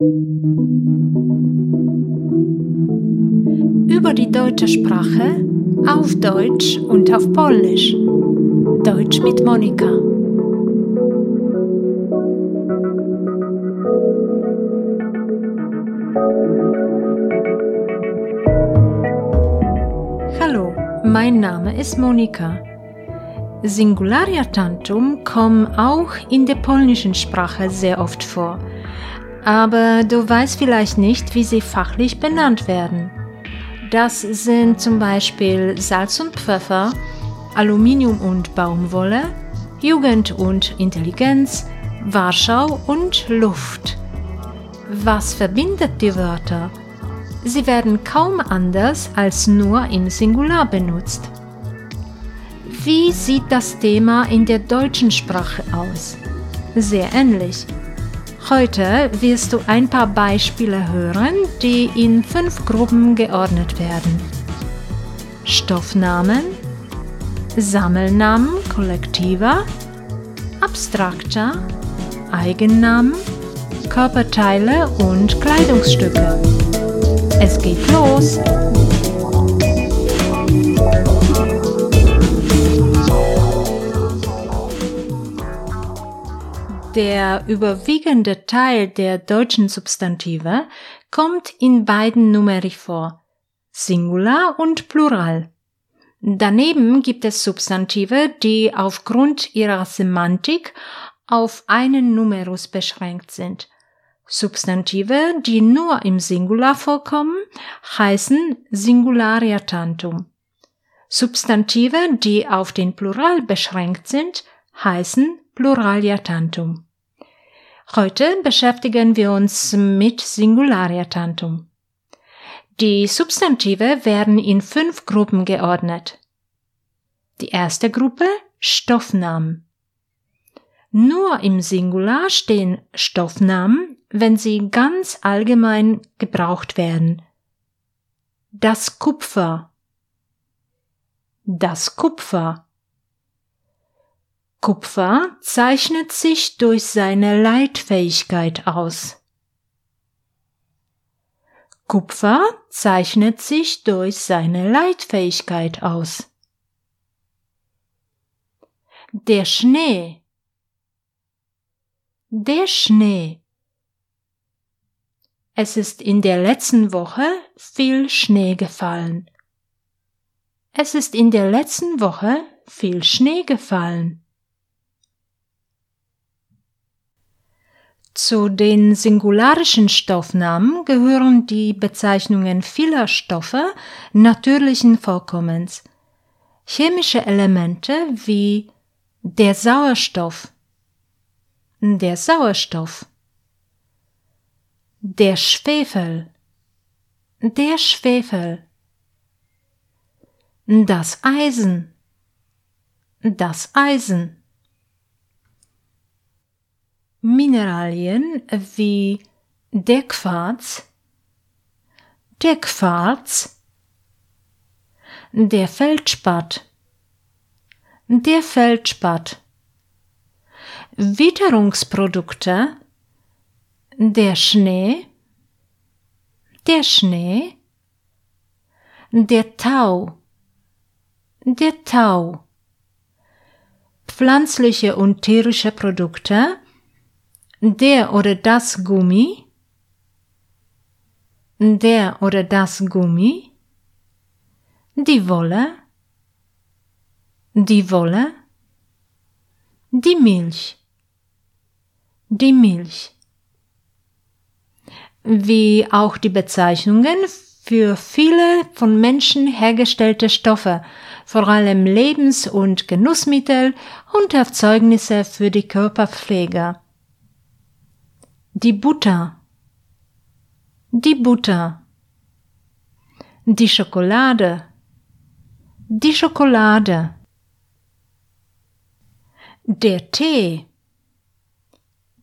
Über die deutsche Sprache auf Deutsch und auf Polnisch. Deutsch mit Monika. Hallo, mein Name ist Monika. Singulariatantum kommen auch in der polnischen Sprache sehr oft vor, aber du weißt vielleicht nicht, wie sie fachlich benannt werden. Das sind zum Beispiel Salz und Pfeffer, Aluminium und Baumwolle, Jugend und Intelligenz, Warschau und Luft. Was verbindet die Wörter? Sie werden kaum anders als nur im Singular benutzt. Wie sieht das Thema in der deutschen Sprache aus? Sehr ähnlich. Heute wirst du ein paar Beispiele hören, die in fünf Gruppen geordnet werden. Stoffnamen, Sammelnamen kollektiver, abstrakter, Eigennamen, Körperteile und Kleidungsstücke. Es geht los! Der überwiegende Teil der deutschen Substantive kommt in beiden Numeri vor, Singular und Plural. Daneben gibt es Substantive, die aufgrund ihrer Semantik auf einen Numerus beschränkt sind. Substantive, die nur im Singular vorkommen, heißen Singulariatantum. Substantive, die auf den Plural beschränkt sind, heißen Pluraliatantum. Heute beschäftigen wir uns mit Singulariatantum. Die Substantive werden in fünf Gruppen geordnet. Die erste Gruppe Stoffnamen. Nur im Singular stehen Stoffnamen, wenn sie ganz allgemein gebraucht werden. Das Kupfer. Das Kupfer. Kupfer zeichnet sich durch seine Leitfähigkeit aus. Kupfer zeichnet sich durch seine Leitfähigkeit aus. Der Schnee. Der Schnee. Es ist in der letzten Woche viel Schnee gefallen. Es ist in der letzten Woche viel Schnee gefallen. Zu den singularischen Stoffnamen gehören die Bezeichnungen vieler Stoffe natürlichen Vorkommens, chemische Elemente wie der Sauerstoff, der Sauerstoff, der Schwefel, der Schwefel, das Eisen, das Eisen. Mineralien wie der Quarz, der Feldspat, der Feldspat, Witterungsprodukte, der Schnee, der Schnee, der Tau, der Tau, pflanzliche und tierische Produkte, der oder das Gummi, der oder das Gummi, die Wolle, die Wolle, die Milch, die Milch, wie auch die Bezeichnungen für viele von Menschen hergestellte Stoffe, vor allem Lebens- und Genussmittel und Erzeugnisse für die Körperpflege die Butter, die Butter, die Schokolade, die Schokolade, der Tee,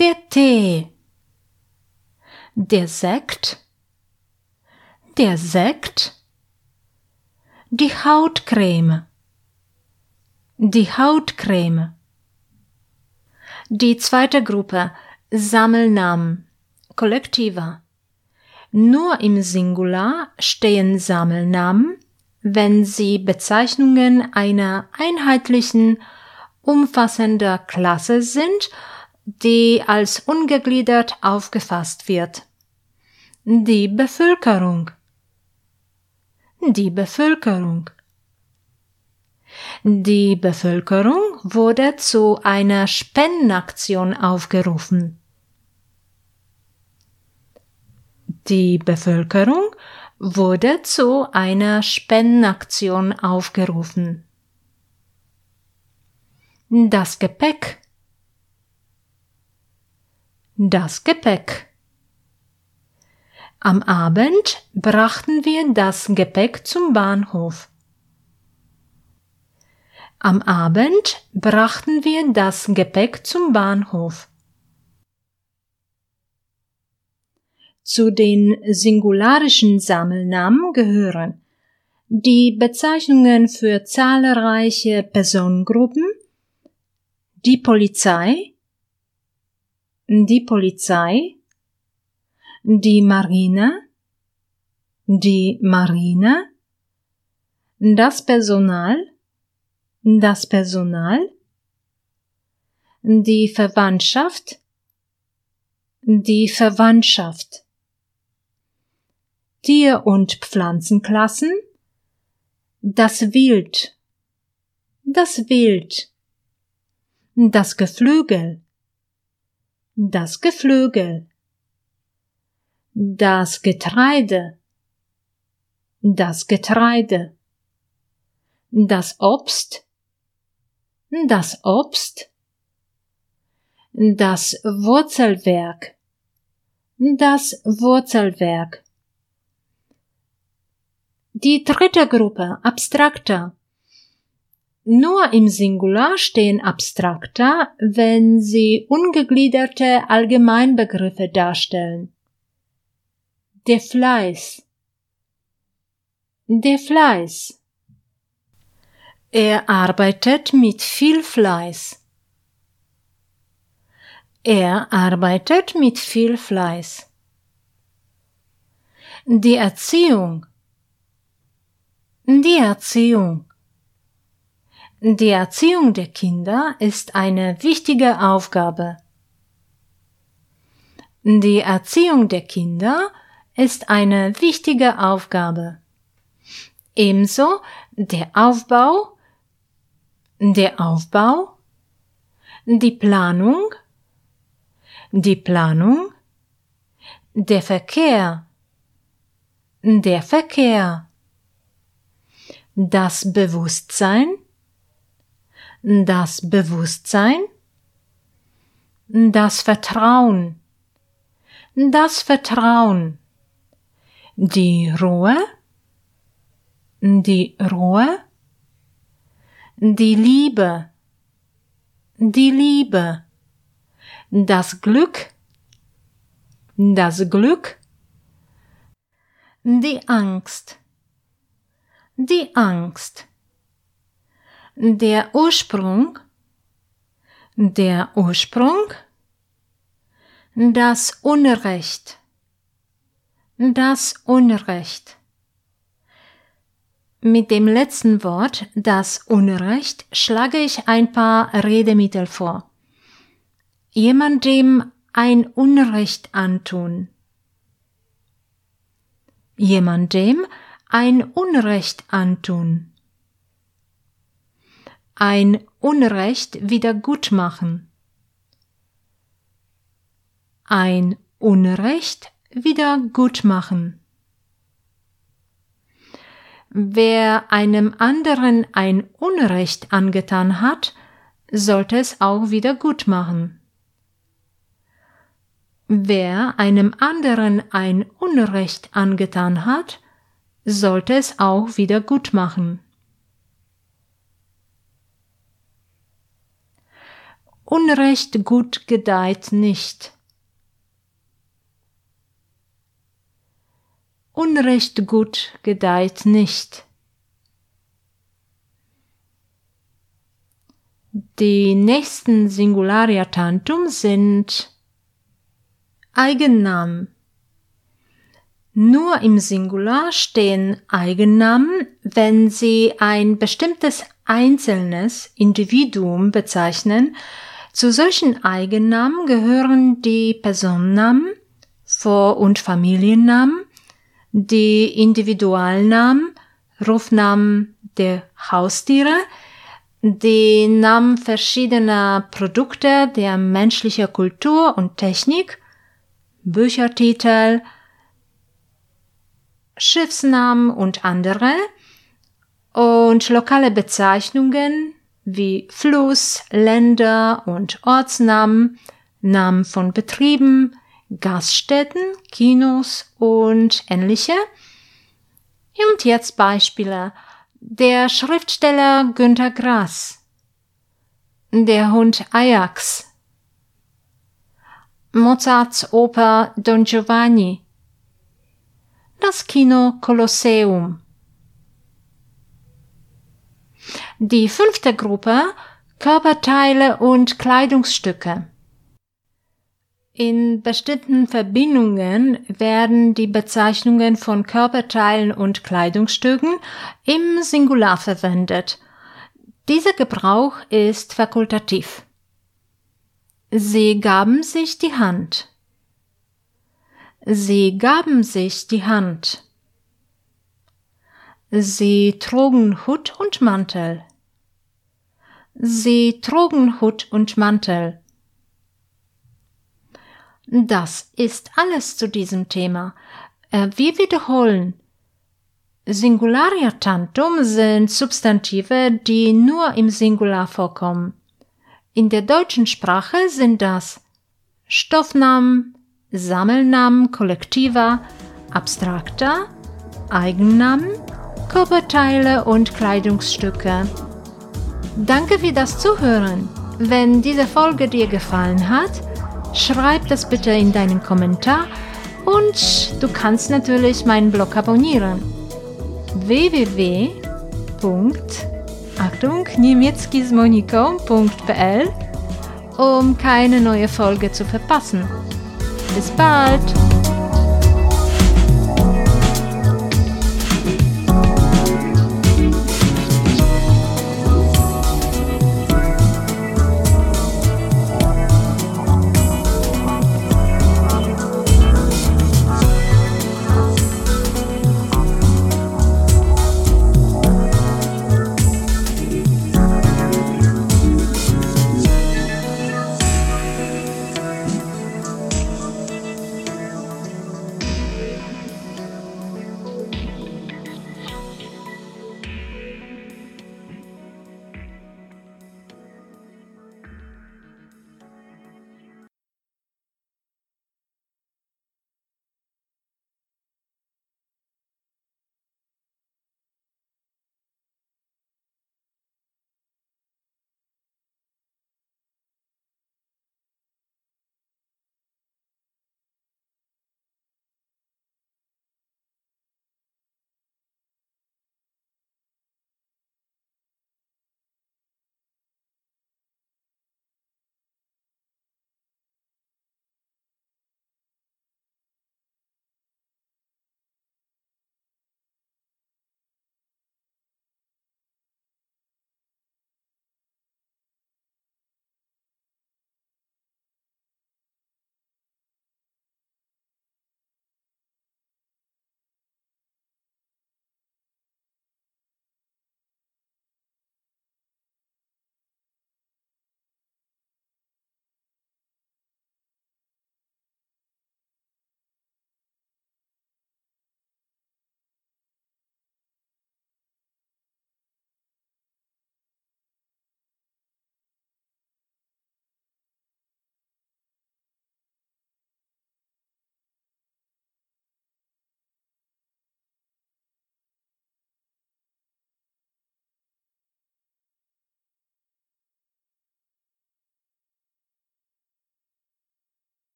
der Tee, der Sekt, der Sekt, die Hautcreme, die Hautcreme. Die zweite Gruppe Sammelnamen, Kollektiva. Nur im Singular stehen Sammelnamen, wenn sie Bezeichnungen einer einheitlichen, umfassender Klasse sind, die als ungegliedert aufgefasst wird. Die Bevölkerung. Die Bevölkerung. Die Bevölkerung wurde zu einer Spendenaktion aufgerufen. Die Bevölkerung wurde zu einer Spendenaktion aufgerufen. Das Gepäck. Das Gepäck. Am Abend brachten wir das Gepäck zum Bahnhof. Am Abend brachten wir das Gepäck zum Bahnhof. Zu den singularischen Sammelnamen gehören die Bezeichnungen für zahlreiche Personengruppen, die Polizei, die Polizei, die Marine, die Marine, das Personal, das Personal, die Verwandtschaft, die Verwandtschaft. Tier- und Pflanzenklassen, das Wild, das Wild, das Geflügel, das Geflügel, das Getreide, das Getreide, das Obst, das Obst, das Wurzelwerk, das Wurzelwerk, die dritte Gruppe, abstrakter. Nur im Singular stehen abstrakter, wenn sie ungegliederte Allgemeinbegriffe darstellen. Der Fleiß. Der Fleiß. Er arbeitet mit viel Fleiß. Er arbeitet mit viel Fleiß. Die Erziehung. Die Erziehung. Die Erziehung der Kinder ist eine wichtige Aufgabe. Die Erziehung der Kinder ist eine wichtige Aufgabe. Ebenso der Aufbau, der Aufbau, die Planung, die Planung, der Verkehr, der Verkehr. Das Bewusstsein, das Bewusstsein, das Vertrauen, das Vertrauen, die Ruhe, die Ruhe, die Liebe, die Liebe, das Glück, das Glück, die Angst, die Angst. Der Ursprung, der Ursprung, das Unrecht, das Unrecht. Mit dem letzten Wort, das Unrecht, schlage ich ein paar Redemittel vor. Jemandem ein Unrecht antun. Jemandem ein Unrecht antun. Ein Unrecht wiedergutmachen. Ein Unrecht wiedergutmachen. Wer einem anderen ein Unrecht angetan hat, sollte es auch wieder gut machen. Wer einem anderen ein Unrecht angetan hat, sollte es auch wieder gut machen. Unrecht gut gedeiht nicht. Unrecht gut gedeiht nicht. Die nächsten Singularia Tantum sind Eigennamen. Nur im Singular stehen Eigennamen, wenn sie ein bestimmtes einzelnes Individuum bezeichnen. Zu solchen Eigennamen gehören die Personennamen, Vor- und Familiennamen, die Individualnamen, Rufnamen der Haustiere, die Namen verschiedener Produkte der menschlichen Kultur und Technik, Büchertitel, Schiffsnamen und andere. Und lokale Bezeichnungen wie Fluss, Länder und Ortsnamen, Namen von Betrieben, Gaststätten, Kinos und ähnliche. Und jetzt Beispiele. Der Schriftsteller Günter Grass. Der Hund Ajax. Mozarts Oper Don Giovanni. Das Kino Kolosseum. Die fünfte Gruppe Körperteile und Kleidungsstücke. In bestimmten Verbindungen werden die Bezeichnungen von Körperteilen und Kleidungsstücken im Singular verwendet. Dieser Gebrauch ist fakultativ. Sie gaben sich die Hand. Sie gaben sich die Hand. Sie trugen Hut und Mantel. Sie trugen Hut und Mantel. Das ist alles zu diesem Thema. Äh, wir wiederholen. Singularia tantum sind Substantive, die nur im Singular vorkommen. In der deutschen Sprache sind das Stoffnamen, Sammelnamen kollektiver, abstrakter, Eigennamen, Körperteile und Kleidungsstücke. Danke für das Zuhören. Wenn diese Folge dir gefallen hat, schreib das bitte in deinen Kommentar und du kannst natürlich meinen Blog abonnieren. www. Achtung, niemieckismoniko.pl um keine neue Folge zu verpassen. Bis bald!